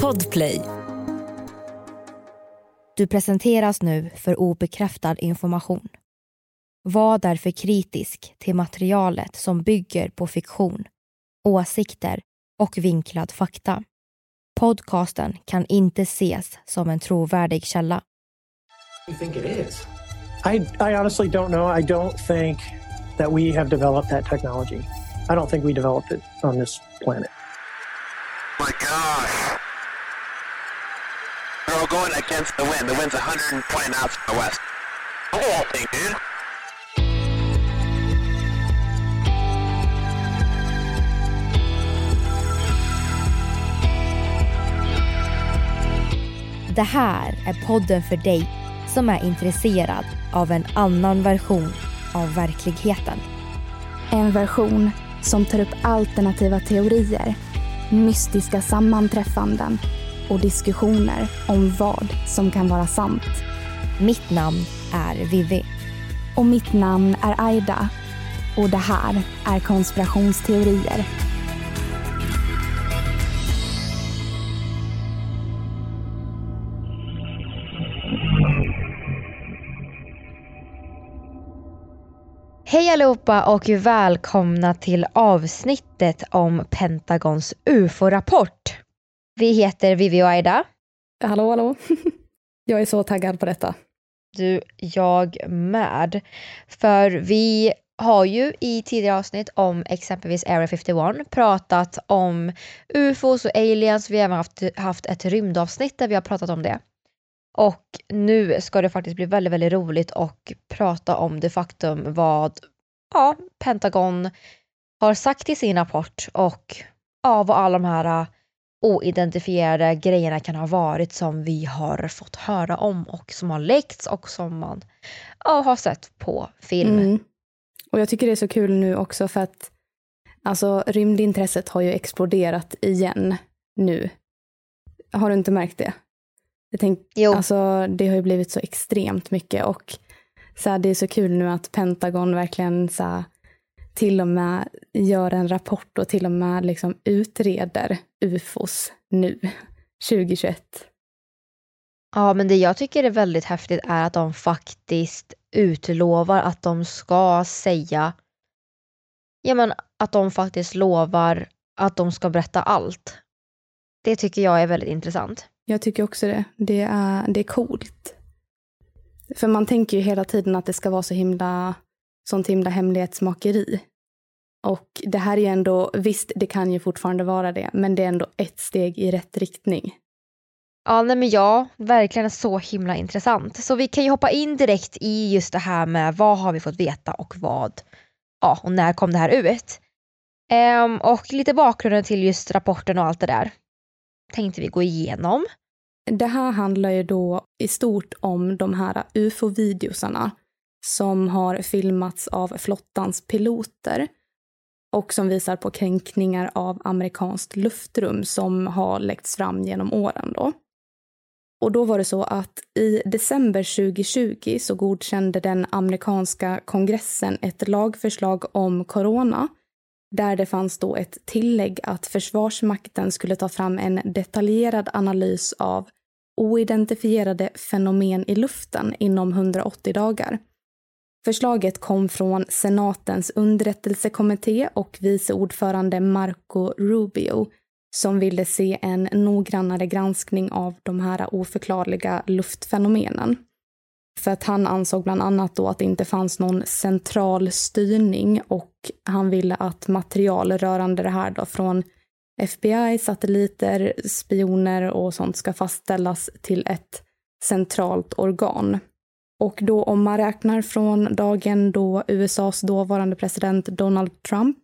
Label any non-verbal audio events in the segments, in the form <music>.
Podplay. Du presenteras nu för obekräftad information. Var därför kritisk till materialet som bygger på fiktion, åsikter och vinklad fakta. Podcasten kan inte ses som en trovärdig källa. you think it is? I, I honestly don't know. I don't think that we have developed that technology. I don't think we developed it on this planet my gosh. They're all going against the wind. The wind's 120 knots from the west. Look at that thing, dude. Det här är podden för dig som är intresserad av en annan version av verkligheten. En version som tar upp alternativa teorier, mystiska sammanträffanden och diskussioner om vad som kan vara sant. Mitt namn är Vivi. Och mitt namn är Aida. Och det här är konspirationsteorier. Hej allihopa och välkomna till avsnittet om Pentagons UFO-rapport. Vi heter Vivi och Aida. Hallå, hallå. <laughs> Jag är så taggad på detta. Du, jag med. För vi har ju i tidigare avsnitt om exempelvis Area 51 pratat om UFOs och aliens. Vi har även haft, haft ett rymdavsnitt där vi har pratat om det. Och nu ska det faktiskt bli väldigt, väldigt roligt och prata om det faktum vad ja, Pentagon har sagt i sin rapport och ja, vad alla de här äh, oidentifierade grejerna kan ha varit som vi har fått höra om och som har läckts och som man ja, har sett på film. Mm. Och jag tycker det är så kul nu också för att alltså rymdintresset har ju exploderat igen nu. Har du inte märkt det? Jag tänk, Jo. Alltså, det har ju blivit så extremt mycket och så här, det är så kul nu att Pentagon verkligen så här, till och med gör en rapport och till och med liksom utreder ufos nu, <laughs> 2021. Ja, men det jag tycker är väldigt häftigt är att de faktiskt utlovar att de ska säga, ja men att de faktiskt lovar att de ska berätta allt. Det tycker jag är väldigt intressant. Jag tycker också det. Det är, det är coolt. För man tänker ju hela tiden att det ska vara så himla, sånt himla hemlighetsmakeri. Och det här är ju ändå, visst det kan ju fortfarande vara det, men det är ändå ett steg i rätt riktning. Ja, nej men ja, verkligen så himla intressant. Så vi kan ju hoppa in direkt i just det här med vad har vi fått veta och vad, ja, och när kom det här ut? Ehm, och lite bakgrunden till just rapporten och allt det där tänkte vi gå igenom. Det här handlar ju då i stort om de här ufo-videosarna som har filmats av flottans piloter och som visar på kränkningar av amerikanskt luftrum som har läckts fram genom åren då. Och då var det så att i december 2020 så godkände den amerikanska kongressen ett lagförslag om corona där det fanns då ett tillägg att Försvarsmakten skulle ta fram en detaljerad analys av oidentifierade fenomen i luften inom 180 dagar. Förslaget kom från senatens underrättelsekommitté och vice ordförande Marco Rubio som ville se en noggrannare granskning av de här oförklarliga luftfenomenen. För att han ansåg bland annat då att det inte fanns någon central styrning och han ville att material rörande det här då från FBI, satelliter, spioner och sånt ska fastställas till ett centralt organ. Och då om man räknar från dagen då USAs dåvarande president Donald Trump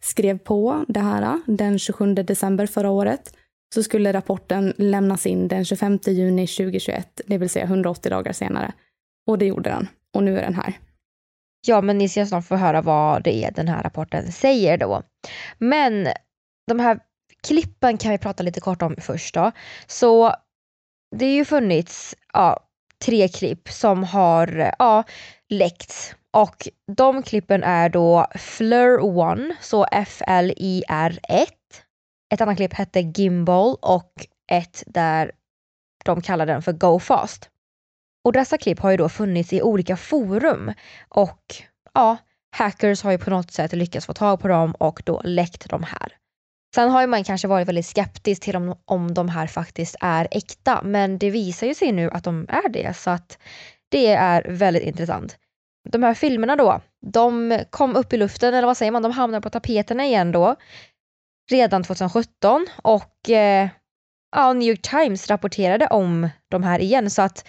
skrev på det här den 27 december förra året så skulle rapporten lämnas in den 25 juni 2021, det vill säga 180 dagar senare. Och det gjorde den. Och nu är den här. Ja, men ni ska snart få höra vad det är den här rapporten säger då. Men de här klippen kan vi prata lite kort om först då. Så det har ju funnits ja, tre klipp som har ja, läckts och de klippen är då Fleur 1, så F-L-I-R 1 Ett annat klipp hette Gimbal och ett där de kallar den för Go Fast. Och dessa klipp har ju då funnits i olika forum. Och ja, hackers har ju på något sätt lyckats få tag på dem och då läckt de här. Sen har ju man kanske varit väldigt skeptisk till om, om de här faktiskt är äkta men det visar ju sig nu att de är det. Så att det är väldigt intressant. De här filmerna då, de kom upp i luften eller vad säger man, de hamnade på tapeterna igen då redan 2017 och eh, ja, New York Times rapporterade om de här igen. Så att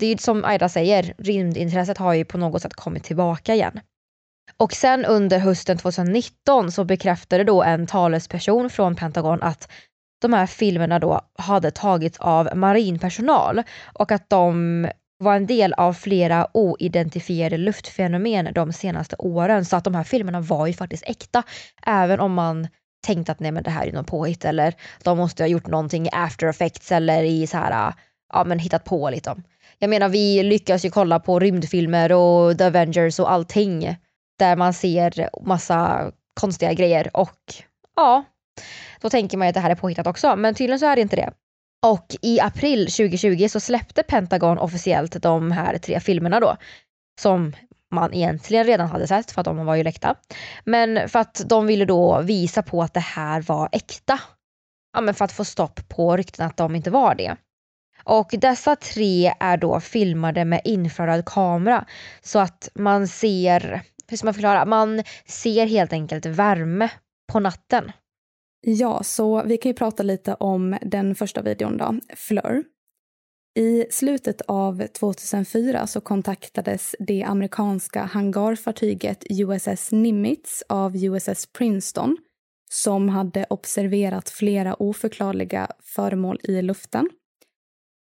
det är ju som Aida säger, rymdintresset har ju på något sätt kommit tillbaka igen. Och sen under hösten 2019 så bekräftade då en talesperson från Pentagon att de här filmerna då hade tagits av marinpersonal och att de var en del av flera oidentifierade luftfenomen de senaste åren. Så att de här filmerna var ju faktiskt äkta. Även om man tänkte att nej men det här är något påhitt eller de måste ha gjort någonting i after effects eller i så här, ja men hittat på liksom. Jag menar vi lyckas ju kolla på rymdfilmer och The Avengers och allting där man ser massa konstiga grejer och ja, då tänker man ju att det här är påhittat också men tydligen så är det inte det. Och i april 2020 så släppte Pentagon officiellt de här tre filmerna då som man egentligen redan hade sett för att de var ju läckta. Men för att de ville då visa på att det här var äkta. Ja men för att få stopp på rykten att de inte var det. Och dessa tre är då filmade med infraröd kamera så att man ser, hur ska man förklara, man ser helt enkelt värme på natten. Ja, så vi kan ju prata lite om den första videon då, Fleur. I slutet av 2004 så kontaktades det amerikanska hangarfartyget USS Nimitz av USS Princeton som hade observerat flera oförklarliga föremål i luften.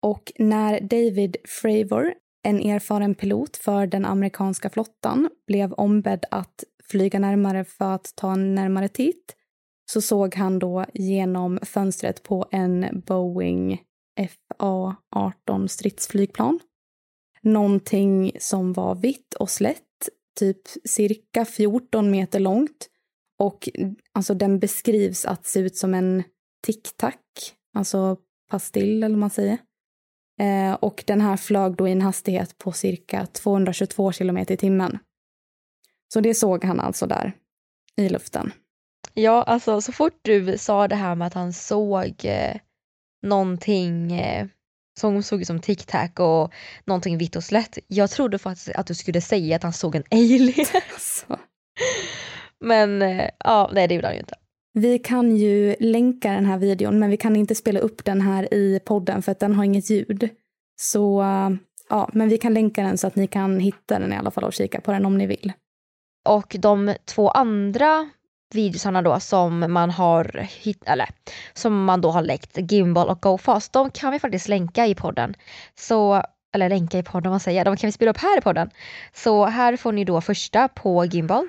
Och när David Fravor, en erfaren pilot för den amerikanska flottan, blev ombedd att flyga närmare för att ta en närmare titt så såg han då genom fönstret på en Boeing FA-18 stridsflygplan. Någonting som var vitt och slätt, typ cirka 14 meter långt. Och alltså den beskrivs att se ut som en tic-tac, alltså pastill eller vad man säger. Eh, och den här flög då i en hastighet på cirka 222 kilometer i timmen. Så det såg han alltså där i luften. Ja, alltså så fort du sa det här med att han såg eh, någonting eh, som såg ut som tic-tac och någonting vitt och slätt. Jag trodde faktiskt att du skulle säga att han såg en alien. <laughs> Alltså. Men eh, ja, nej det gjorde han ju inte. Vi kan ju länka den här videon men vi kan inte spela upp den här i podden för att den har inget ljud. Så ja, men vi kan länka den så att ni kan hitta den i alla fall och kika på den om ni vill. Och de två andra videosarna då som man har hitt, eller som man då har läckt, Gimbal och GoFast, de kan vi faktiskt länka i podden. Så, eller länka i podden, vad säger jag? De kan vi spela upp här i podden. Så här får ni då första på Gimbal.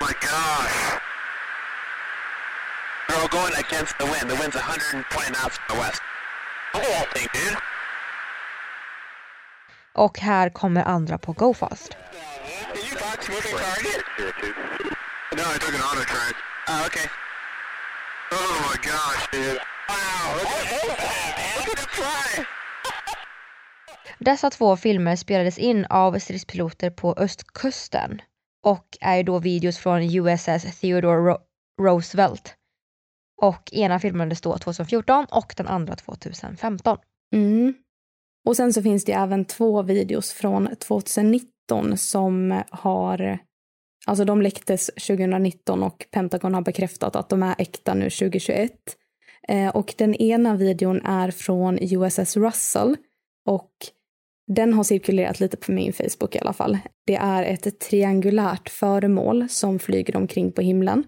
My gosh. They're all going against the wind. The wind's 120 knots from the west. Oh, thing, dude. Och här kommer andra på? No, I took an auto track. Oh, okay. Oh my gosh, dude. Wow, look at, look at it fly! Dessa två filmer spelades in av stridspiloter på östkusten och är då videos från USS Theodore Ro Roosevelt. Och ena filmades då 2014 och den andra 2015. Mm. Och sen så finns det även två videos från 2019 som har, alltså de läcktes 2019 och Pentagon har bekräftat att de är äkta nu 2021. Eh, och den ena videon är från USS Russell och den har cirkulerat lite på min Facebook i alla fall. Det är ett triangulärt föremål som flyger omkring på himlen.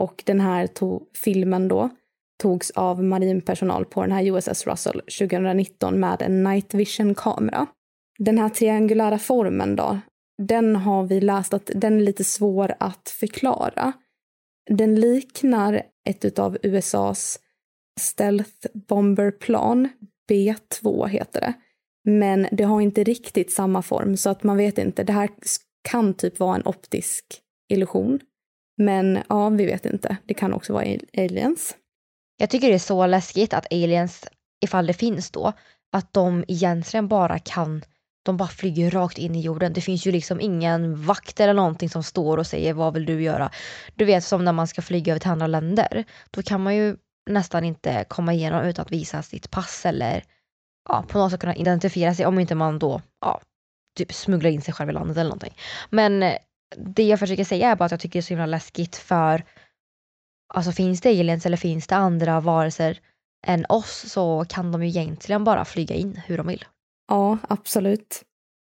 Och den här to- filmen då togs av marinpersonal på den här USS Russell 2019 med en night vision-kamera. Den här triangulära formen då, den har vi läst att den är lite svår att förklara. Den liknar ett av USAs stealth bomberplan, B2 heter det. Men det har inte riktigt samma form så att man vet inte. Det här kan typ vara en optisk illusion. Men ja, vi vet inte. Det kan också vara aliens. Jag tycker det är så läskigt att aliens, ifall det finns då, att de egentligen bara kan de bara flyger rakt in i jorden. Det finns ju liksom ingen vakt eller någonting som står och säger vad vill du göra? Du vet som när man ska flyga över till andra länder. Då kan man ju nästan inte komma igenom utan att visa sitt pass eller ja, på något sätt kunna identifiera sig om inte man då ja, typ smugglar in sig själv i landet eller någonting. Men eh, det jag försöker säga är bara att jag tycker det är så himla läskigt för alltså finns det aliens eller finns det andra varelser än oss så kan de ju egentligen bara flyga in hur de vill. Ja, absolut.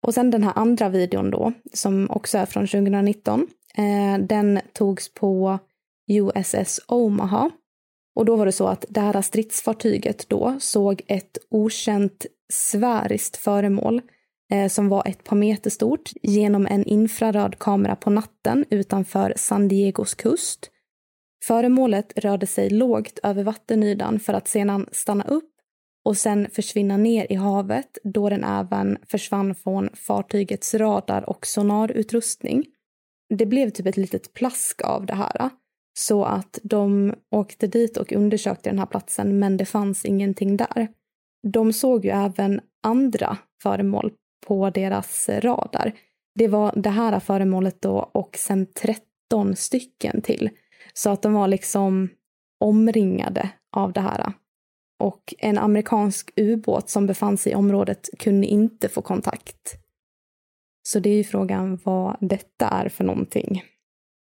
Och sen den här andra videon då, som också är från 2019. Eh, den togs på USS Omaha. Och då var det så att det här stridsfartyget då såg ett okänt sfäriskt föremål eh, som var ett par meter stort genom en infraröd kamera på natten utanför San Diegos kust. Föremålet rörde sig lågt över vattenytan för att sedan stanna upp och sen försvinna ner i havet då den även försvann från fartygets radar och sonarutrustning. Det blev typ ett litet plask av det här. Så att de åkte dit och undersökte den här platsen men det fanns ingenting där. De såg ju även andra föremål på deras radar. Det var det här föremålet då och sen 13 stycken till. Så att de var liksom omringade av det här. Och en amerikansk ubåt som befann sig i området kunde inte få kontakt. Så det är ju frågan vad detta är för någonting.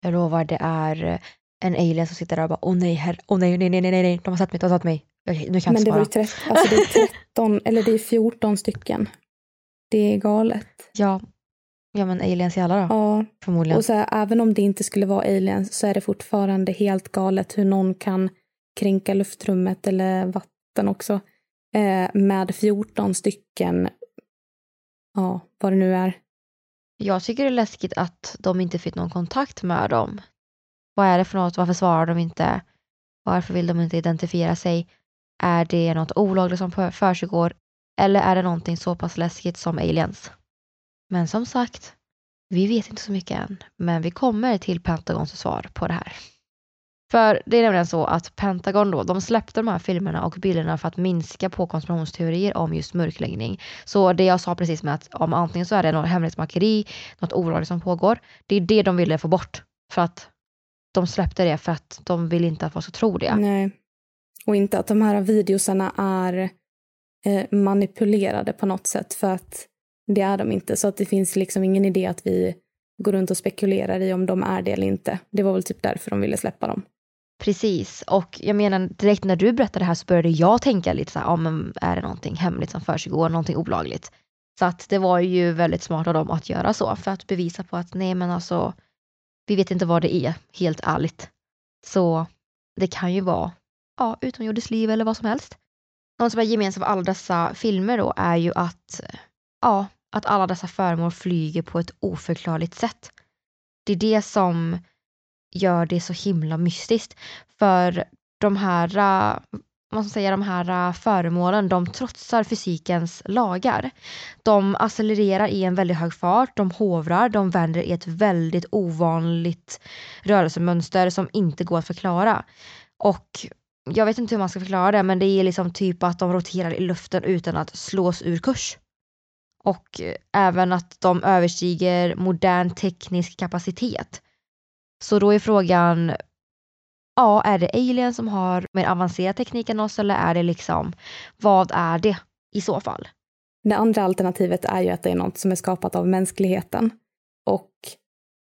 Jag lovar, det är eh, en alien som sitter där och bara åh nej, herr, åh nej, nej, nej, nej, nej, de har sett mig, de har sett mig. Okej, nu kan jag Men det var svara. ju 13, alltså det är 13, <laughs> eller det är 14 stycken. Det är galet. Ja, ja men aliens i alla då, Ja, förmodligen. och så här, även om det inte skulle vara aliens så är det fortfarande helt galet hur någon kan kränka luftrummet eller vatten också eh, med 14 stycken, ja, vad det nu är. Jag tycker det är läskigt att de inte fick någon kontakt med dem. Vad är det för något? Varför svarar de inte? Varför vill de inte identifiera sig? Är det något olagligt som försiggår? Eller är det någonting så pass läskigt som aliens? Men som sagt, vi vet inte så mycket än. Men vi kommer till Pentagons svar på det här. För det är nämligen så att Pentagon då, de släppte de här filmerna och bilderna för att minska på konspirationsteorier om just mörkläggning. Så det jag sa precis med att om antingen så är det något hemlighetsmakeri, något olagligt som pågår. Det är det de ville få bort. För att de släppte det för att de vill inte att folk ska tro det. Nej. Och inte att de här videosarna är eh, manipulerade på något sätt för att det är de inte. Så att det finns liksom ingen idé att vi går runt och spekulerar i om de är det eller inte. Det var väl typ därför de ville släppa dem. Precis, och jag menar direkt när du berättade det här så började jag tänka lite så här, ja men är det någonting hemligt som försiggår, någonting olagligt? Så att det var ju väldigt smart av dem att göra så för att bevisa på att nej men alltså vi vet inte vad det är, helt ärligt. Så det kan ju vara ja, utomjordiskt liv eller vad som helst. Något som är gemensamt för alla dessa filmer då är ju att ja, att alla dessa föremål flyger på ett oförklarligt sätt. Det är det som gör det så himla mystiskt. För de här, man ska säga, de här äh, föremålen, de trotsar fysikens lagar. De accelererar i en väldigt hög fart, de hovrar, de vänder i ett väldigt ovanligt rörelsemönster som inte går att förklara. Och jag vet inte hur man ska förklara det, men det är liksom typ att de roterar i luften utan att slås ur kurs. Och äh, även att de överstiger modern teknisk kapacitet. Så då är frågan, ja, är det aliens som har mer avancerad teknik än oss eller är det liksom, vad är det i så fall? Det andra alternativet är ju att det är något som är skapat av mänskligheten. Och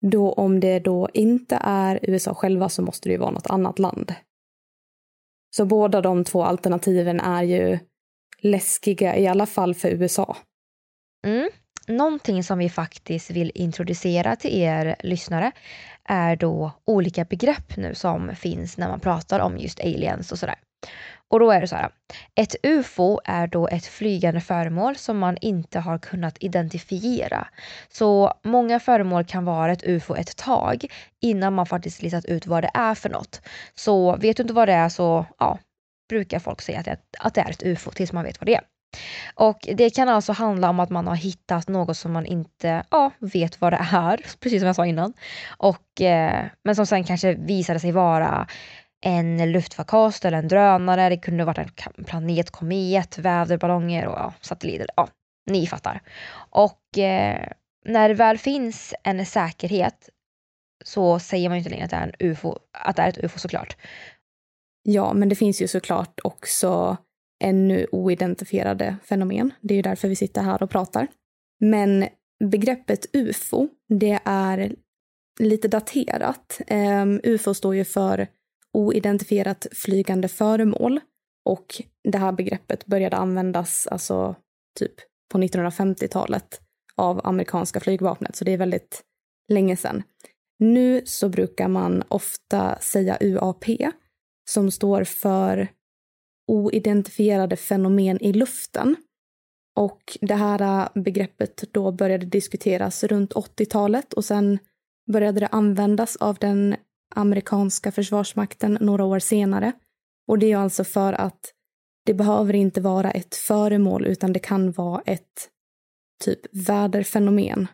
då om det då inte är USA själva så måste det ju vara något annat land. Så båda de två alternativen är ju läskiga, i alla fall för USA. Mm. Någonting som vi faktiskt vill introducera till er lyssnare är då olika begrepp nu som finns när man pratar om just aliens och sådär. Och då är det så här. Ett UFO är då ett flygande föremål som man inte har kunnat identifiera. Så många föremål kan vara ett UFO ett tag innan man faktiskt listat ut vad det är för något. Så vet du inte vad det är så ja, brukar folk säga att det, att det är ett UFO tills man vet vad det är. Och det kan alltså handla om att man har hittat något som man inte ja, vet vad det är, <laughs> precis som jag sa innan. Och, eh, men som sen kanske visade sig vara en luftfarkost eller en drönare, det kunde varit en planet, komet, väderballonger och ja, satelliter. Ja, ni fattar. Och eh, när det väl finns en säkerhet så säger man ju inte längre att det är, en UFO, att det är ett UFO såklart. Ja, men det finns ju såklart också ännu oidentifierade fenomen. Det är ju därför vi sitter här och pratar. Men begreppet UFO, det är lite daterat. Ehm, um, UFO står ju för oidentifierat flygande föremål och det här begreppet började användas alltså typ på 1950-talet av amerikanska flygvapnet, så det är väldigt länge sedan. Nu så brukar man ofta säga UAP, som står för oidentifierade fenomen i luften. Och det här äh, begreppet då började diskuteras runt 80-talet och sen började det användas av den amerikanska försvarsmakten några år senare. Och det är alltså för att det behöver inte vara ett föremål utan det kan vara ett typ väderfenomen.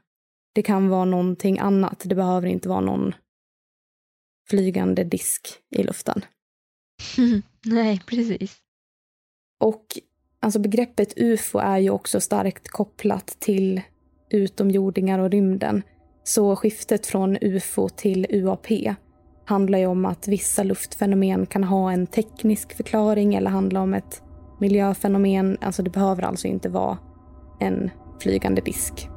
Det kan vara någonting annat. Det behöver inte vara någon flygande disk i luften. <laughs> Nej, precis. Och alltså begreppet ufo är ju också starkt kopplat till utomjordingar och rymden. Så skiftet från ufo till UAP handlar ju om att vissa luftfenomen kan ha en teknisk förklaring eller handla om ett miljöfenomen. Alltså det behöver alltså inte vara en flygande disk.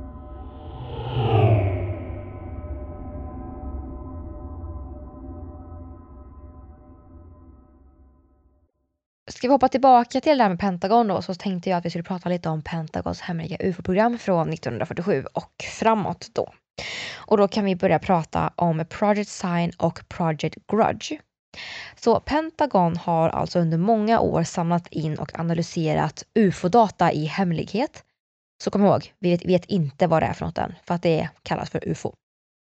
Ska vi hoppa tillbaka till det här med Pentagon då så tänkte jag att vi skulle prata lite om Pentagons hemliga UFO-program från 1947 och framåt då. Och då kan vi börja prata om Project Sign och Project Grudge. Så Pentagon har alltså under många år samlat in och analyserat UFO-data i hemlighet. Så kom ihåg, vi vet, vet inte vad det är för något än, för att det kallas för UFO.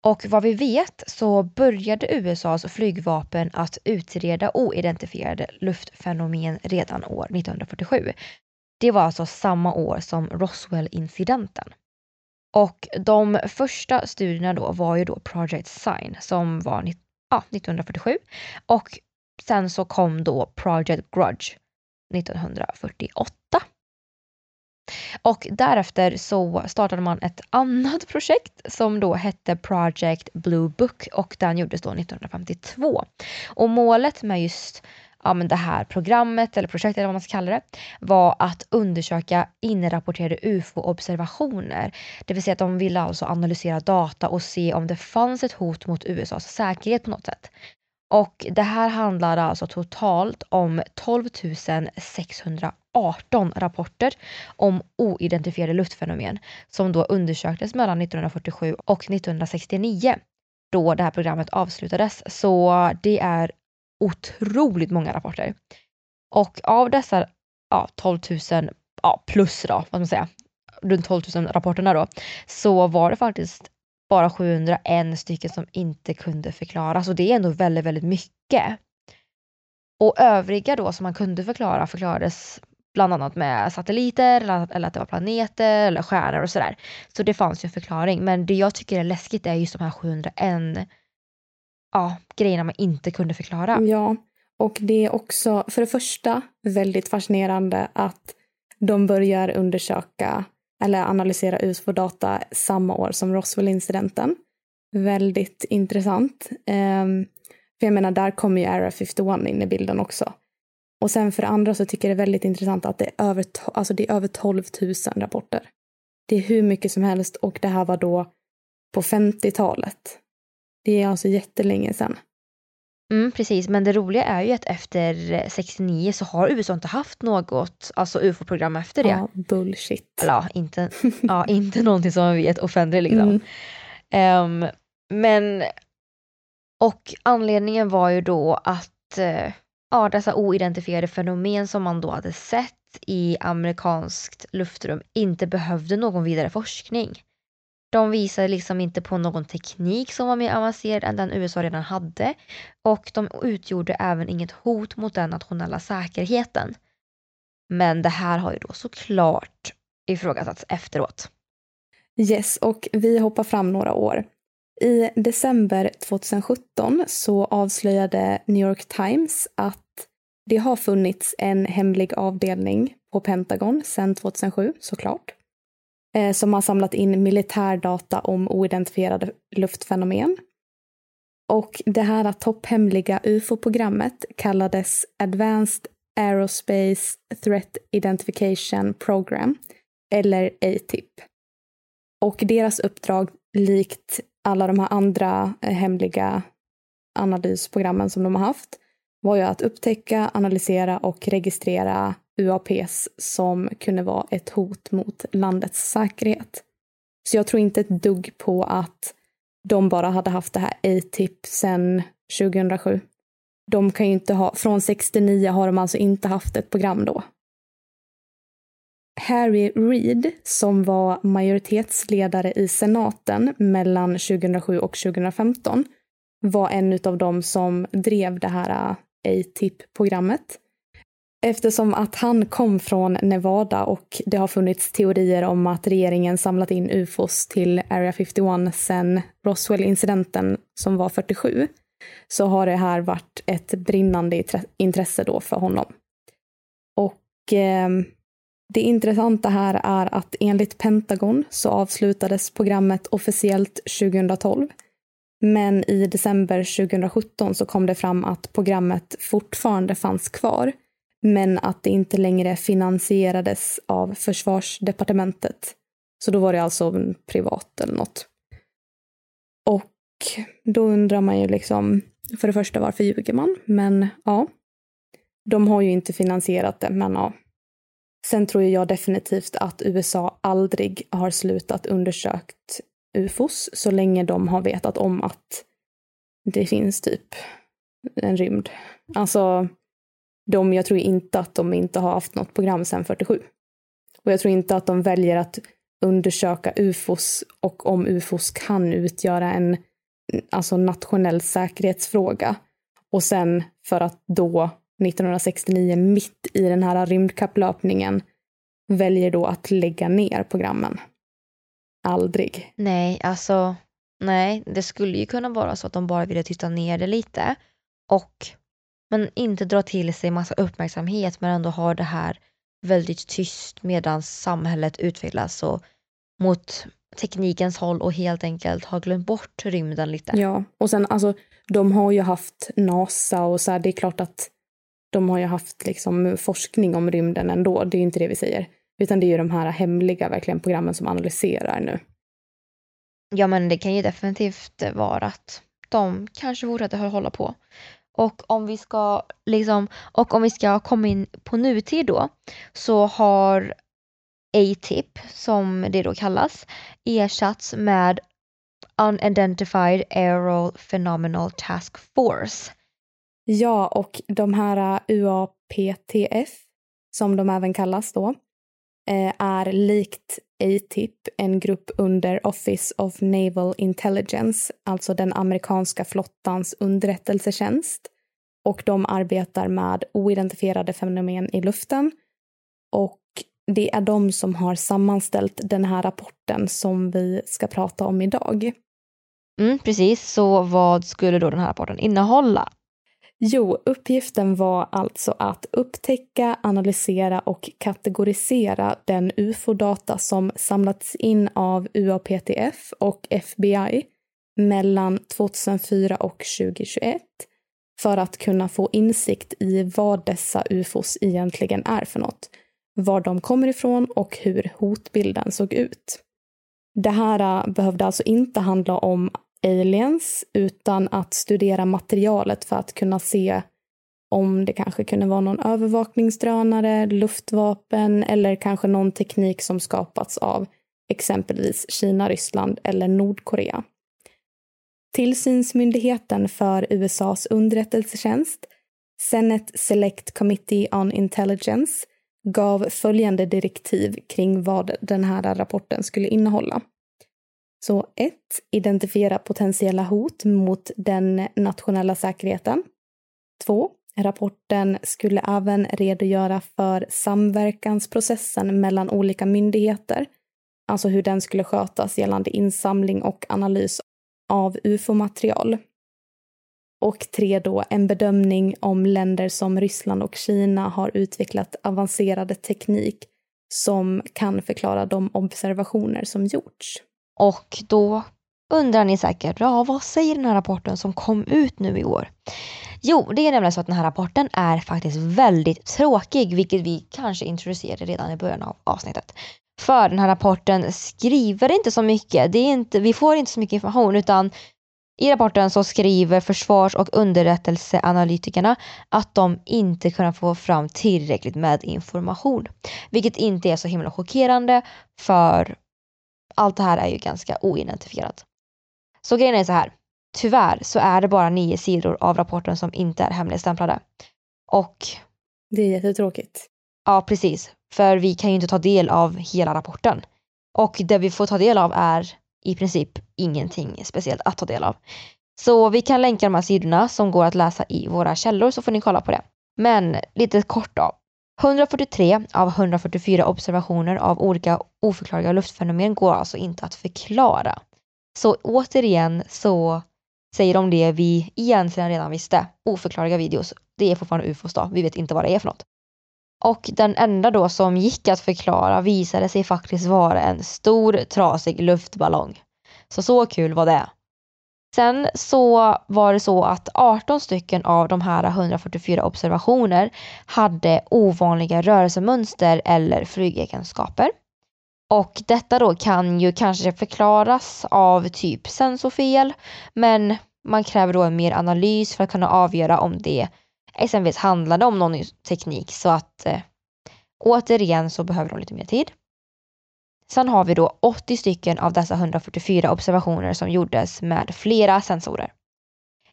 Och vad vi vet så började USAs flygvapen att utreda oidentifierade luftfenomen redan år 1947. Det var alltså samma år som Roswell-incidenten. Och de första studierna då var ju då Project Sign som var ja, 1947 och sen så kom då Project Grudge 1948. Och därefter så startade man ett annat projekt som då hette Project Blue Book och den gjordes då 1952. Och målet med just ja, men det här programmet eller projektet eller vad man ska kalla det var att undersöka inrapporterade ufo-observationer. Det vill säga att de ville alltså analysera data och se om det fanns ett hot mot USAs säkerhet på något sätt. Och det här handlar alltså totalt om 12 618 rapporter om oidentifierade luftfenomen som då undersöktes mellan 1947 och 1969 då det här programmet avslutades. Så det är otroligt många rapporter. Och av dessa ja, 12 000 ja, plus då, vad ska man säga, runt 12 000 rapporterna då, så var det faktiskt bara 701 stycken som inte kunde förklaras och det är ändå väldigt, väldigt mycket. Och övriga då som man kunde förklara förklarades bland annat med satelliter eller, eller att det var planeter eller stjärnor och sådär. Så det fanns ju en förklaring. Men det jag tycker är läskigt är just de här 701 ja, grejerna man inte kunde förklara. Ja, och det är också för det första väldigt fascinerande att de börjar undersöka eller analysera UFO-data samma år som Roswell-incidenten. Väldigt intressant. Um, för jag menar, där kommer ju Area 51 in i bilden också. Och sen för det andra så tycker jag det är väldigt intressant att det är över, alltså det är över 12 000 rapporter. Det är hur mycket som helst och det här var då på 50-talet. Det är alltså jättelänge sedan. Mm, precis, men det roliga är ju att efter 69 så har USA inte haft något alltså ufo-program efter det. Ja, bullshit. Ja, inte, ja, <laughs> inte någonting som man vet offentligt liksom. Mm. Um, men, och anledningen var ju då att uh, ja, dessa oidentifierade fenomen som man då hade sett i amerikanskt luftrum inte behövde någon vidare forskning. De visade liksom inte på någon teknik som var mer avancerad än den USA redan hade och de utgjorde även inget hot mot den nationella säkerheten. Men det här har ju då såklart ifrågasatts efteråt. Yes, och vi hoppar fram några år. I december 2017 så avslöjade New York Times att det har funnits en hemlig avdelning på Pentagon sedan 2007 såklart. Eh, som har samlat in militärdata om oidentifierade luftfenomen. Och det här topphemliga UFO-programmet kallades Advanced Aerospace Threat Identification Program, eller ATIP. Och deras uppdrag, likt alla de här andra eh, hemliga analysprogrammen som de har haft, var ju att upptäcka, analysera och registrera UAPs som kunde vara ett hot mot landets säkerhet. Så jag tror inte ett dugg på att de bara hade haft det här ATIP sedan 2007. De kan ju inte ha, från 69 har de alltså inte haft ett program då. Harry Reid, som var majoritetsledare i senaten mellan 2007 och 2015, var en av dem som drev det här ATIP-programmet. Eftersom att han kom från Nevada och det har funnits teorier om att regeringen samlat in ufos till Area 51 sedan Roswell-incidenten som var 47, så har det här varit ett brinnande intresse då för honom. Och eh, det intressanta här är att enligt Pentagon så avslutades programmet officiellt 2012. Men i december 2017 så kom det fram att programmet fortfarande fanns kvar men att det inte längre finansierades av försvarsdepartementet. Så då var det alltså privat eller något. Och då undrar man ju liksom, för det första varför ljuger man? Men ja, de har ju inte finansierat det, men ja. Sen tror jag definitivt att USA aldrig har slutat undersökt ufos så länge de har vetat om att det finns typ en rymd. Alltså, de, jag tror inte att de inte har haft något program sedan 47. Och jag tror inte att de väljer att undersöka ufos och om ufos kan utgöra en alltså nationell säkerhetsfråga. Och sen för att då 1969 mitt i den här rymdkapplöpningen väljer då att lägga ner programmen. Aldrig. Nej, alltså nej, det skulle ju kunna vara så att de bara ville titta ner det lite och men inte dra till sig massa uppmärksamhet men ändå ha det här väldigt tyst medan samhället utvecklas och mot teknikens håll och helt enkelt har glömt bort rymden lite. Ja, och sen alltså de har ju haft NASA och så här, det är klart att de har ju haft liksom forskning om rymden ändå, det är inte det vi säger. Utan det är ju de här hemliga verkligen programmen som analyserar nu. Ja men det kan ju definitivt vara att de kanske fortsätter hålla på. Och om vi ska liksom, och om vi ska komma in på nutid då så har ATIP, som det då kallas, ersatts med Unidentified Aerial Phenomenal Task Force. Ja, och de här UAPTF, som de även kallas då, eh, är likt ATIP en grupp under Office of Naval Intelligence, alltså den amerikanska flottans underrättelsetjänst. Och de arbetar med oidentifierade fenomen i luften. Och det är de som har sammanställt den här rapporten som vi ska prata om idag. Mm, precis, så vad skulle då den här rapporten innehålla? Jo, uppgiften var alltså att upptäcka, analysera och kategorisera den ufo-data som samlats in av UAPTF och FBI mellan 2004 och 2021 för att kunna få insikt i vad dessa ufos egentligen är för något, var de kommer ifrån och hur hotbilden såg ut. Det här äh, behövde alltså inte handla om aliens utan att studera materialet för att kunna se om det kanske kunde vara någon övervakningsdrönare, luftvapen eller kanske någon teknik som skapats av exempelvis Kina, Ryssland eller Nordkorea. Tillsynsmyndigheten för USAs underrättelsetjänst, Senate Select Committee on Intelligence, gav följande direktiv kring vad den här rapporten skulle innehålla. Så 1. Identifiera potentiella hot mot den nationella säkerheten. 2. Rapporten skulle även redogöra för samverkansprocessen mellan olika myndigheter, alltså hur den skulle skötas gällande insamling och analys av ufo-material. Och tre då, en bedömning om länder som Ryssland och Kina har utvecklat avancerad teknik som kan förklara de observationer som gjorts. Och då undrar ni säkert, ja vad säger den här rapporten som kom ut nu i år? Jo, det är nämligen så att den här rapporten är faktiskt väldigt tråkig, vilket vi kanske introducerade redan i början av avsnittet. För den här rapporten skriver inte så mycket, det är inte, vi får inte så mycket information utan i rapporten så skriver försvars och underrättelseanalytikerna att de inte kunnat få fram tillräckligt med information. Vilket inte är så himla chockerande för allt det här är ju ganska oidentifierat. Så grejen är så här. Tyvärr så är det bara nio sidor av rapporten som inte är hemligstämplade. Och... Det är jättetråkigt. Ja, precis. För vi kan ju inte ta del av hela rapporten. Och det vi får ta del av är i princip ingenting speciellt att ta del av. Så vi kan länka de här sidorna som går att läsa i våra källor så får ni kolla på det. Men lite kort då. 143 av 144 observationer av olika oförklarliga luftfenomen går alltså inte att förklara. Så återigen så säger de det vi egentligen redan visste. Oförklarliga videos. Det är fortfarande ufos då. Vi vet inte vad det är för något. Och den enda då som gick att förklara visade sig faktiskt vara en stor trasig luftballong. Så så kul var det. Sen så var det så att 18 stycken av de här 144 observationer hade ovanliga rörelsemönster eller flygegenskaper. Och detta då kan ju kanske förklaras av typ sensorfel men man kräver då en mer analys för att kunna avgöra om det exempelvis handlade om någon ny teknik så att eh, återigen så behöver de lite mer tid. Sen har vi då 80 stycken av dessa 144 observationer som gjordes med flera sensorer.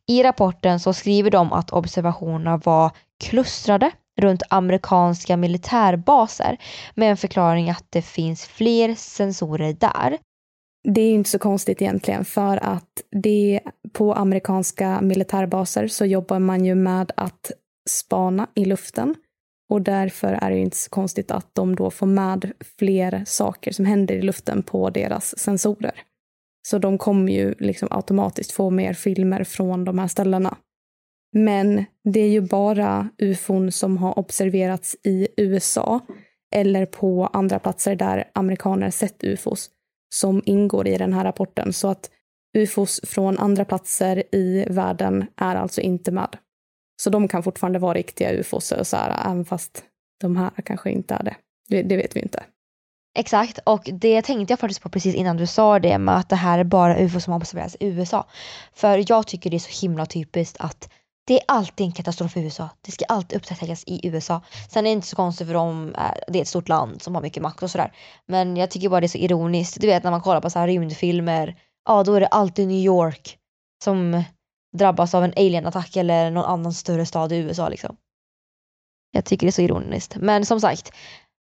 I rapporten så skriver de att observationerna var klustrade runt amerikanska militärbaser med en förklaring att det finns fler sensorer där. Det är inte så konstigt egentligen för att det på amerikanska militärbaser så jobbar man ju med att spana i luften och därför är det inte så konstigt att de då får med fler saker som händer i luften på deras sensorer. Så de kommer ju liksom automatiskt få mer filmer från de här ställena. Men det är ju bara ufon som har observerats i USA eller på andra platser där amerikaner sett ufos som ingår i den här rapporten. Så att ufos från andra platser i världen är alltså inte med. Så de kan fortfarande vara riktiga ufos, så här, även fast de här kanske inte är det. det. Det vet vi inte. Exakt, och det tänkte jag faktiskt på precis innan du sa det med att det här är bara ufo som observeras i USA. För jag tycker det är så himla typiskt att det är alltid en katastrof i USA. Det ska alltid upptäckas i USA. Sen är det inte så konstigt för dem, eh, det är ett stort land som har mycket makt och sådär. Men jag tycker bara det är så ironiskt. Du vet när man kollar på så här rymdfilmer, ja då är det alltid New York som drabbas av en alienattack eller någon annan större stad i USA liksom. Jag tycker det är så ironiskt. Men som sagt,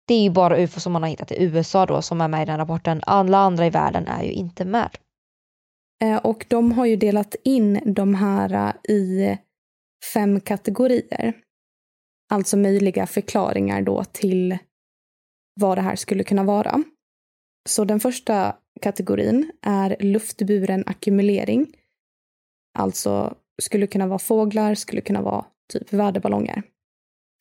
det är ju bara UFO som man har hittat i USA då som är med i den rapporten. Alla andra i världen är ju inte med. Eh, och de har ju delat in de här eh, i fem kategorier. Alltså möjliga förklaringar då till vad det här skulle kunna vara. Så den första kategorin är luftburen ackumulering. Alltså skulle kunna vara fåglar, skulle kunna vara typ väderballonger.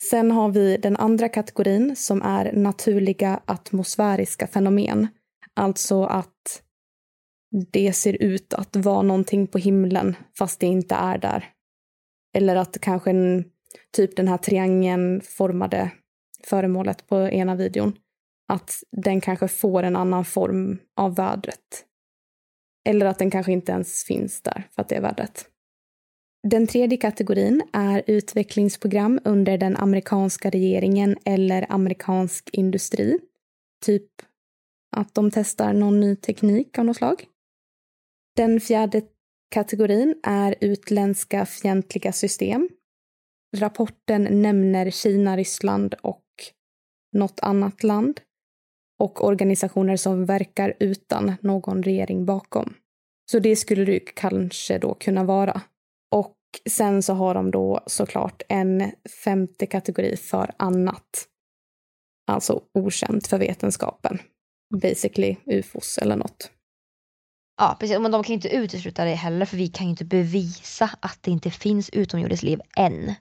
Sen har vi den andra kategorin som är naturliga atmosfäriska fenomen. Alltså att det ser ut att vara någonting på himlen fast det inte är där. Eller att kanske en, typ den här triangeln formade föremålet på ena videon. Att den kanske får en annan form av vädret. Eller att den kanske inte ens finns där för att det är värdet. Den tredje kategorin är utvecklingsprogram under den amerikanska regeringen eller amerikansk industri. Typ att de testar någon ny teknik av något slag. Den fjärde kategorin är utländska fientliga system. Rapporten nämner Kina, Ryssland och något annat land och organisationer som verkar utan någon regering bakom. Så det skulle det kanske då kunna vara. Och sen så har de då såklart en femte kategori för annat. Alltså okänt för vetenskapen. Basically ufos eller något. Ja precis, men de kan ju inte utesluta det heller för vi kan ju inte bevisa att det inte finns utomjordiskt liv än.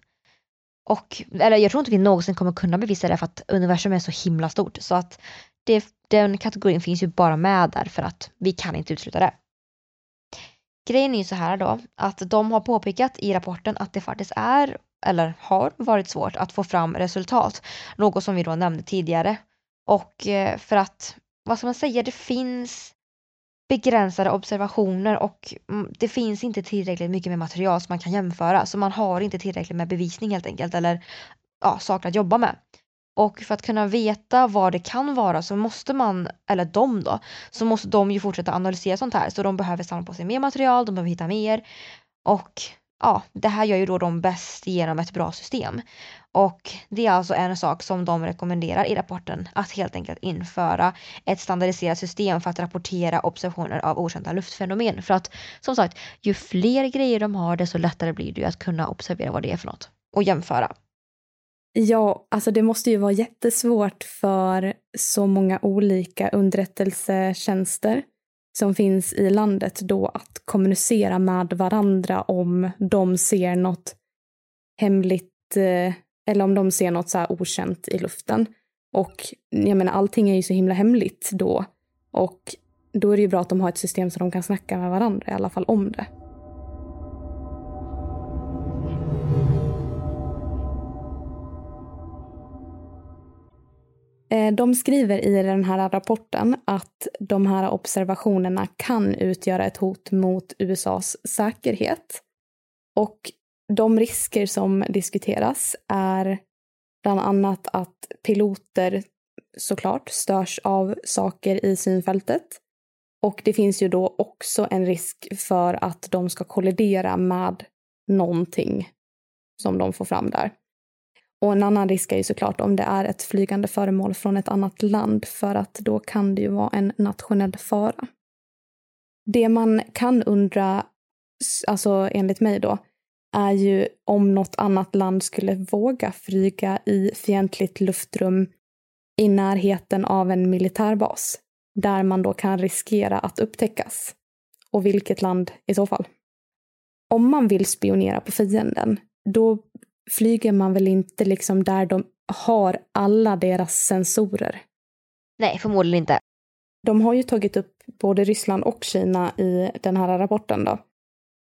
Och, eller jag tror inte vi någonsin kommer kunna bevisa det för att universum är så himla stort. Så att det, den kategorin finns ju bara med där för att vi kan inte utesluta det. Grejen är ju så här då att de har påpekat i rapporten att det faktiskt är eller har varit svårt att få fram resultat. Något som vi då nämnde tidigare. Och eh, för att, vad ska man säga, det finns begränsade observationer och mm, det finns inte tillräckligt mycket med material som man kan jämföra. Så man har inte tillräckligt med bevisning helt enkelt eller ja, saker att jobba med. Och för att kunna veta vad det kan vara så måste man, eller de då, så måste de ju fortsätta analysera sånt här. Så de behöver samla på sig mer material, de behöver hitta mer. Och ja, det här gör ju då de bäst genom ett bra system. Och det är alltså en sak som de rekommenderar i rapporten, att helt enkelt införa ett standardiserat system för att rapportera observationer av okända luftfenomen. För att som sagt, ju fler grejer de har, desto lättare blir det ju att kunna observera vad det är för något och jämföra. Ja, alltså det måste ju vara jättesvårt för så många olika underrättelsetjänster som finns i landet då att kommunicera med varandra om de ser något hemligt eh, eller om de ser något så här okänt i luften. Och jag menar, allting är ju så himla hemligt då. Och då är det ju bra att de har ett system så de kan snacka med varandra i alla fall om det. Eh, de skriver i den här rapporten att de här observationerna kan utgöra ett hot mot USAs säkerhet. Och de risker som diskuteras är bland annat att piloter såklart störs av saker i synfältet. Och det finns ju då också en risk för att de ska kollidera med någonting som de får fram där. Och en annan risk är ju såklart om det är ett flygande föremål från ett annat land för att då kan det ju vara en nationell fara. Det man kan undra, alltså enligt mig då, är ju om något annat land skulle våga flyga i fientligt luftrum i närheten av en militärbas där man då kan riskera att upptäckas. Och vilket land i så fall? Om man vill spionera på fienden, då flyger man väl inte liksom där de har alla deras sensorer? Nej, förmodligen inte. De har ju tagit upp både Ryssland och Kina i den här rapporten då.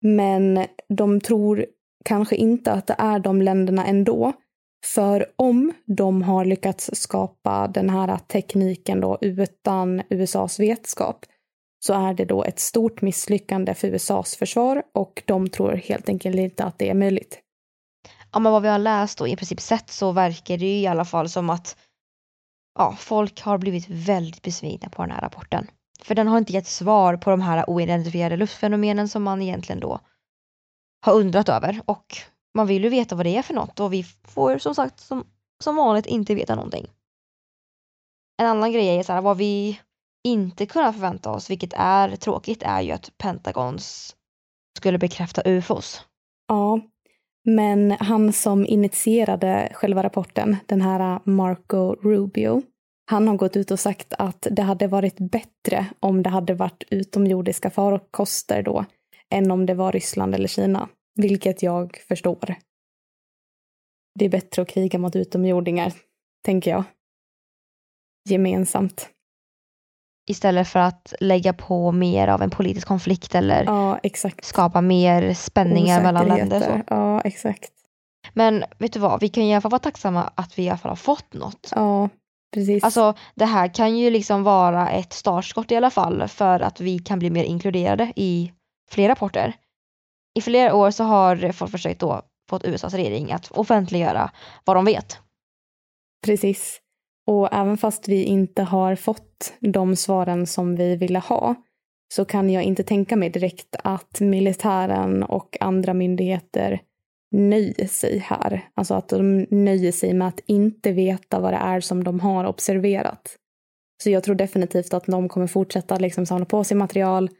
Men de tror kanske inte att det är de länderna ändå. För om de har lyckats skapa den här tekniken då utan USAs vetskap så är det då ett stort misslyckande för USAs försvar och de tror helt enkelt inte att det är möjligt ja, men vad vi har läst och i princip sett så verkar det ju i alla fall som att ja, folk har blivit väldigt besvikna på den här rapporten. För den har inte gett svar på de här oidentifierade luftfenomenen som man egentligen då har undrat över. Och man vill ju veta vad det är för något och vi får som sagt som, som vanligt inte veta någonting. En annan grej är så här, vad vi inte kunnat förvänta oss, vilket är tråkigt, är ju att Pentagons skulle bekräfta ufos. Ja, men han som initierade själva rapporten, den här Marco Rubio, han har gått ut och sagt att det hade varit bättre om det hade varit utomjordiska farkoster då, än om det var Ryssland eller Kina. Vilket jag förstår. Det är bättre att kriga mot utomjordingar, tänker jag. Gemensamt istället för att lägga på mer av en politisk konflikt eller ja, skapa mer spänningar mellan länder. Så. Ja, exakt. Men vet du vad, vi kan i alla fall vara tacksamma att vi i alla fall har fått något. Ja, precis. Alltså det här kan ju liksom vara ett startskott i alla fall för att vi kan bli mer inkluderade i fler rapporter. I flera år så har folk försökt då fått USAs regering att offentliggöra vad de vet. Precis. Och även fast vi inte har fått de svaren som vi ville ha så kan jag inte tänka mig direkt att militären och andra myndigheter nöjer sig här. Alltså att de nöjer sig med att inte veta vad det är som de har observerat. Så jag tror definitivt att de kommer fortsätta liksom samla på sig material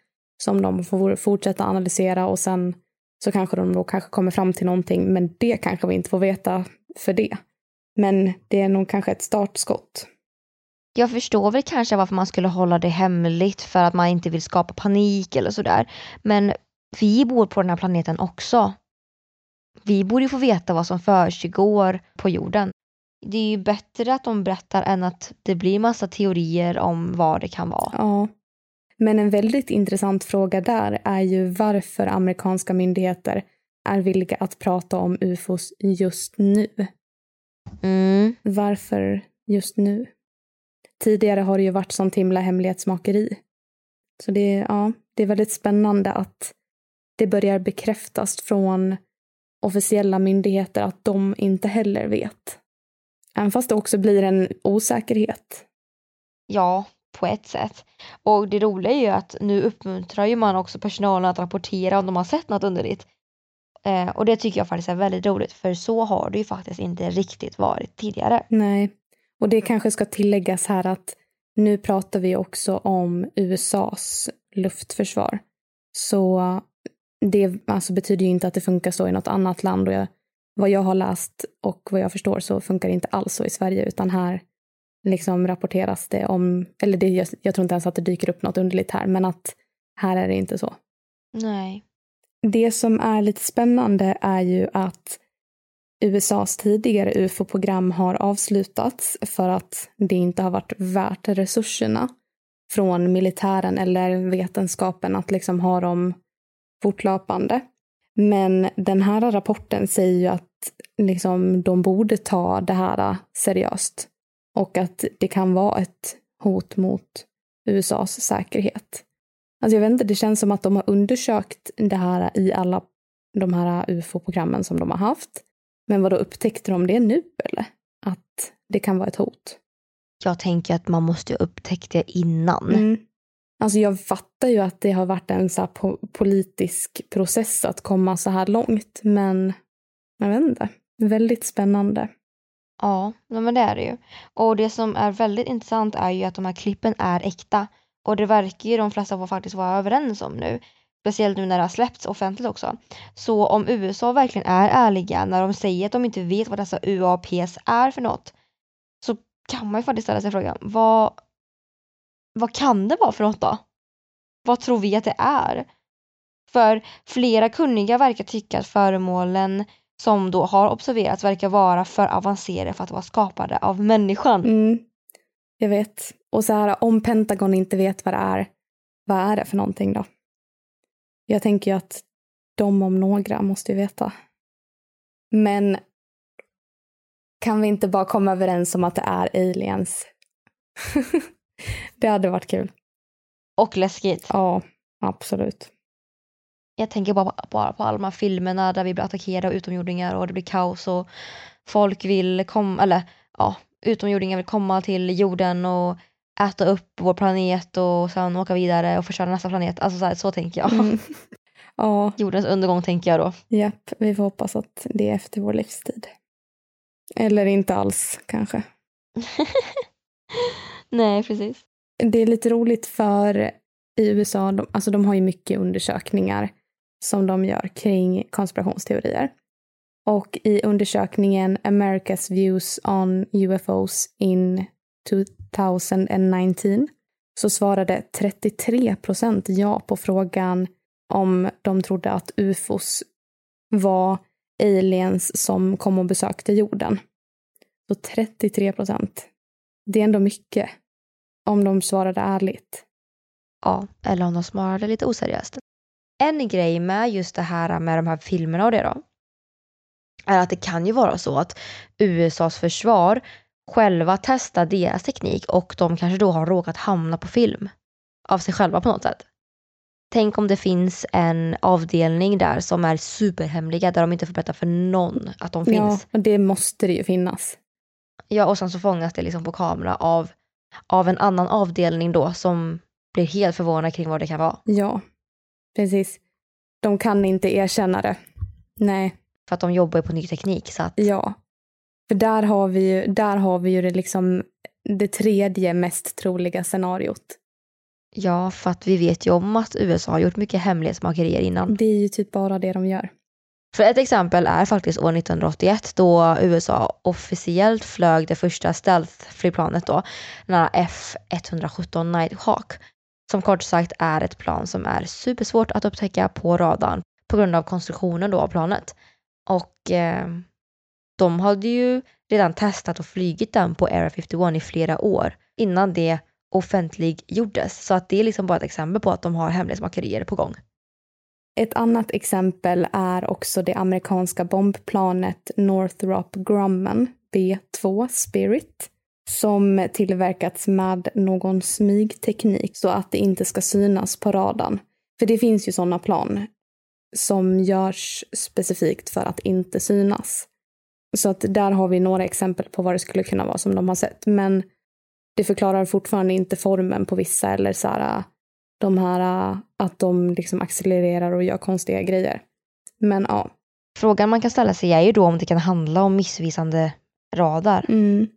som de får fortsätta analysera och sen så kanske de då kanske kommer fram till någonting, men det kanske vi inte får veta för det. Men det är nog kanske ett startskott. Jag förstår väl kanske varför man skulle hålla det hemligt för att man inte vill skapa panik eller sådär. Men vi bor på den här planeten också. Vi borde ju få veta vad som försiggår på jorden. Det är ju bättre att de berättar än att det blir massa teorier om vad det kan vara. Ja. Men en väldigt intressant fråga där är ju varför amerikanska myndigheter är villiga att prata om ufos just nu. Mm. Varför just nu? Tidigare har det ju varit sånt himla hemlighetsmakeri. Så det, ja, det är väldigt spännande att det börjar bekräftas från officiella myndigheter att de inte heller vet. Även fast det också blir en osäkerhet. Ja, på ett sätt. Och det roliga är ju att nu uppmuntrar ju man också personalen att rapportera om de har sett något underligt. Eh, och det tycker jag faktiskt är väldigt roligt för så har det ju faktiskt inte riktigt varit tidigare. Nej, och det kanske ska tilläggas här att nu pratar vi också om USAs luftförsvar. Så det alltså betyder ju inte att det funkar så i något annat land. Och jag, vad jag har läst och vad jag förstår så funkar det inte alls så i Sverige utan här liksom rapporteras det om, eller det, jag, jag tror inte ens att det dyker upp något underligt här, men att här är det inte så. Nej. Det som är lite spännande är ju att USAs tidigare UFO-program har avslutats för att det inte har varit värt resurserna från militären eller vetenskapen att liksom ha dem fortlöpande. Men den här rapporten säger ju att liksom, de borde ta det här seriöst och att det kan vara ett hot mot USAs säkerhet. Alltså jag vet inte, det känns som att de har undersökt det här i alla de här UFO-programmen som de har haft. Men vad då upptäckte de det nu eller? Att det kan vara ett hot? Jag tänker att man måste upptäckt det innan. Mm. Alltså jag fattar ju att det har varit en så po politisk process att komma så här långt, men jag vet inte. Väldigt spännande. Ja, men det är det ju. Och det som är väldigt intressant är ju att de här klippen är äkta. Och det verkar ju de flesta faktiskt vara överens om nu. Speciellt nu när det har släppts offentligt också. Så om USA verkligen är ärliga när de säger att de inte vet vad dessa UAPs är för något. Så kan man ju faktiskt ställa sig frågan, vad, vad kan det vara för något då? Vad tror vi att det är? För flera kunniga verkar tycka att föremålen som då har observerats verkar vara för avancerade för att vara skapade av människan. Mm, jag vet. Och så här, om Pentagon inte vet vad det är, vad är det för någonting då? Jag tänker ju att de om några måste ju veta. Men kan vi inte bara komma överens om att det är aliens? <laughs> det hade varit kul. Och läskigt. Ja, absolut. Jag tänker bara, bara på alla de här filmerna där vi blir attackerade av utomjordingar och det blir kaos och folk vill komma, eller ja, utomjordingar vill komma till jorden och äta upp vår planet och sen åka vidare och förstöra nästa planet. Alltså så, här, så tänker jag. Mm. <laughs> Ja. Jordens undergång tänker jag då. Japp, vi får hoppas att det är efter vår livstid. Eller inte alls kanske. <laughs> Nej, precis. Det är lite roligt för i USA, de, alltså de har ju mycket undersökningar som de gör kring konspirationsteorier. Och i undersökningen America's Views on UFOs in 2019 så svarade 33 procent ja på frågan om de trodde att ufos var aliens som kom och besökte jorden. Så 33 procent. Det är ändå mycket. Om de svarade ärligt. Ja, eller om de svarade lite oseriöst. En grej med just det här med de här filmerna och det då, är att det kan ju vara så att USAs försvar själva testar deras teknik och de kanske då har råkat hamna på film av sig själva på något sätt. Tänk om det finns en avdelning där som är superhemliga där de inte får berätta för någon att de finns. Ja, det måste det ju finnas. Ja, och sen så fångas det liksom på kamera av, av en annan avdelning då som blir helt förvånad kring vad det kan vara. Ja, precis. De kan inte erkänna det. Nej. För att de jobbar ju på ny teknik så att... Ja. För där har vi ju, där har vi ju det liksom det tredje mest troliga scenariot. Ja, för att vi vet ju om att USA har gjort mycket hemlighetsmakerier innan. Det är ju typ bara det de gör. För ett exempel är faktiskt år 1981 då USA officiellt flög det första stealth-flygplanet då, den här F117 Nighthawk, som kort sagt är ett plan som är supersvårt att upptäcka på radarn på grund av konstruktionen då av planet. Och eh, de hade ju redan testat och flygit den på Area 51 i flera år innan det offentliggjordes. Så att det är liksom bara ett exempel på att de har hemlighetsmakerier på gång. Ett annat exempel är också det amerikanska bombplanet Northrop Grumman B2 Spirit som tillverkats med någon smygteknik så att det inte ska synas på radarn. För det finns ju sådana plan som görs specifikt för att inte synas. Så att där har vi några exempel på vad det skulle kunna vara som de har sett. Men det förklarar fortfarande inte formen på vissa eller så här, de här att de liksom accelererar och gör konstiga grejer. Men ja. Frågan man kan ställa sig är ju då om det kan handla om missvisande radar. Mm.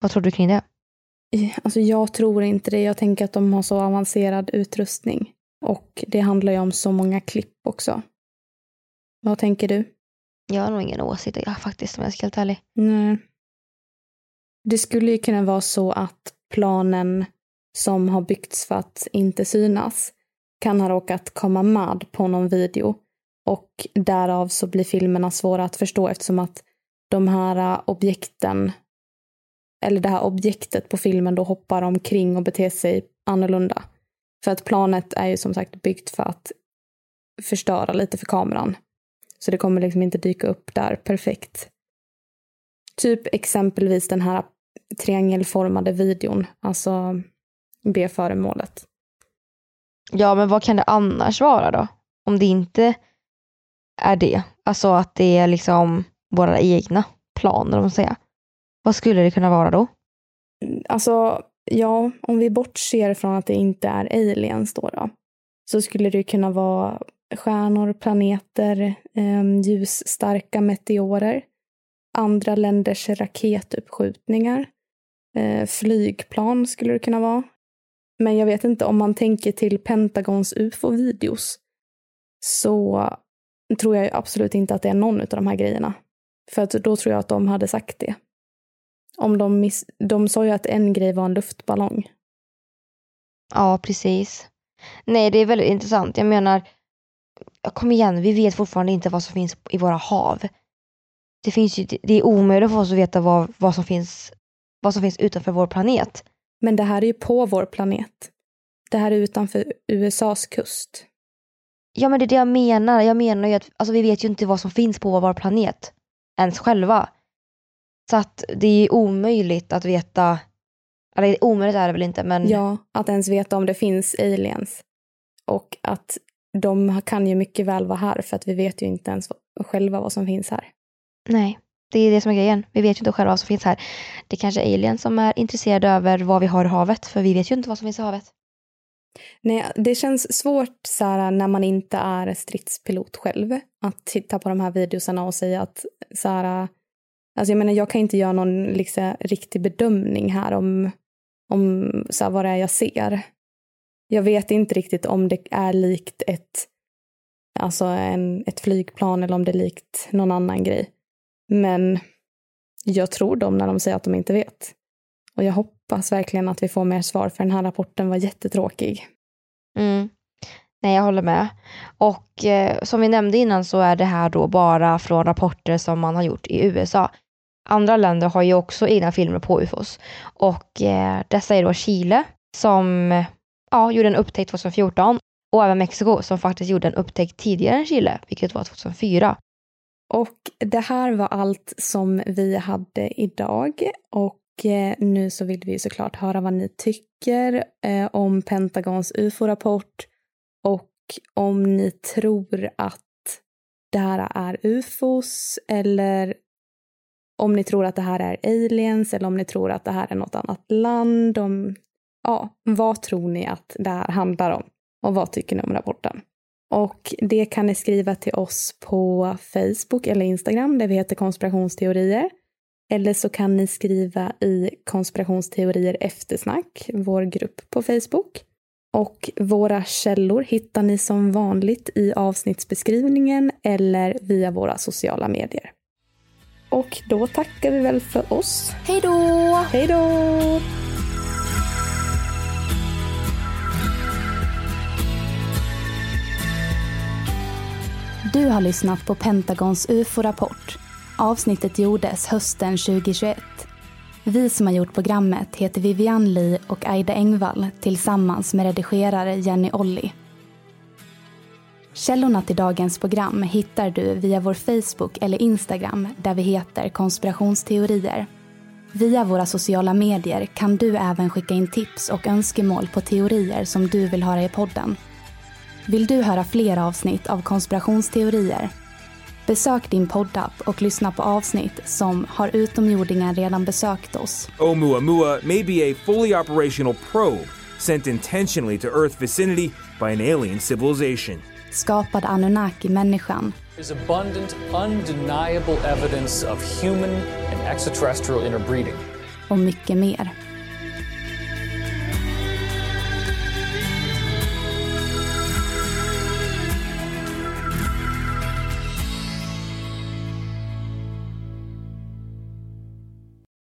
Vad tror du kring det? Alltså jag tror inte det. Jag tänker att de har så avancerad utrustning. Och det handlar ju om så många klipp också. Vad tänker du? Jag har nog ingen åsikt jag faktiskt om jag ska vara helt ärlig. Nej. Det skulle ju kunna vara så att planen som har byggts för att inte synas kan ha råkat komma med på någon video och därav så blir filmerna svåra att förstå eftersom att de här objekten eller det här objektet på filmen då hoppar omkring och beter sig annorlunda. För att planet är ju som sagt byggt för att förstöra lite för kameran. Så det kommer liksom inte dyka upp där perfekt. Typ exempelvis den här triangelformade videon, alltså B-föremålet. Ja, men vad kan det annars vara då? Om det inte är det. Alltså att det är liksom våra egna planer, om man säger. Vad skulle det kunna vara då? Alltså, ja, om vi bortser från att det inte är aliens då, då så skulle det kunna vara stjärnor, planeter, eh, ljusstarka meteorer, andra länders raketuppskjutningar, eh, flygplan skulle det kunna vara. Men jag vet inte om man tänker till Pentagons ufo-videos så tror jag absolut inte att det är någon av de här grejerna. För att då tror jag att de hade sagt det. Om de, miss de sa ju att en grej var en luftballong. Ja, precis. Nej, det är väldigt intressant. Jag menar, kom igen, vi vet fortfarande inte vad som finns i våra hav. Det, finns ju, det är omöjligt för oss att veta vad, vad, som finns, vad som finns utanför vår planet. Men det här är ju på vår planet. Det här är utanför USAs kust. Ja, men det är det jag menar. Jag menar ju att alltså, vi vet ju inte vad som finns på vår planet. Ens själva. Så att det är omöjligt att veta. Eller omöjligt är det väl inte, men. Ja, att ens veta om det finns aliens. Och att de kan ju mycket väl vara här för att vi vet ju inte ens själva vad som finns här. Nej, det är det som är grejen. Vi vet ju inte själva vad som finns här. Det kanske är aliens som är intresserade över vad vi har i havet, för vi vet ju inte vad som finns i havet. Nej, det känns svårt så här, när man inte är stridspilot själv att titta på de här videorna och säga att så här, alltså jag menar jag kan inte göra någon liksom, riktig bedömning här om, om så här, vad det är jag ser. Jag vet inte riktigt om det är likt ett, alltså en, ett flygplan eller om det är likt någon annan grej. Men jag tror dem när de säger att de inte vet. Och jag hoppas verkligen att vi får mer svar för den här rapporten var jättetråkig. Mm. Nej, jag håller med. Och eh, som vi nämnde innan så är det här då bara från rapporter som man har gjort i USA. Andra länder har ju också egna filmer på ufos. Och eh, dessa är då Chile som ja, gjorde en upptäckt 2014 och även Mexiko som faktiskt gjorde en upptäckt tidigare än Chile, vilket var 2004. Och det här var allt som vi hade idag. Och eh, nu så vill vi såklart höra vad ni tycker eh, om Pentagons ufo-rapport och om ni tror att det här är ufos eller om ni tror att det här är aliens eller om ni tror att det här är något annat land. Om, ja, vad tror ni att det här handlar om? Och vad tycker ni om rapporten? Och det kan ni skriva till oss på Facebook eller Instagram där vi heter konspirationsteorier. Eller så kan ni skriva i konspirationsteorier eftersnack, vår grupp på Facebook. Och våra källor hittar ni som vanligt i avsnittsbeskrivningen eller via våra sociala medier. Och då tackar vi väl för oss. Hej då! Hej då! Du har lyssnat på Pentagons UFO-rapport. Avsnittet gjordes hösten 2021. Vi som har gjort programmet heter Vivian Lee och Aida Engvall tillsammans med redigerare Jenny Olli. Källorna till dagens program hittar du via vår Facebook eller Instagram där vi heter konspirationsteorier. Via våra sociala medier kan du även skicka in tips och önskemål på teorier som du vill höra i podden. Vill du höra fler avsnitt av konspirationsteorier? Besök din poddapp och lyssna på avsnitt som Har utomjordingar redan besökt oss? Oh, Oumuamua may be a fully operational probe sent intentionally to Earth vicinity by an alien civilization. Skapad Anunnaki-människan There's abundant, undeniable evidence of human and extraterrestrial interbreeding. och mycket mer.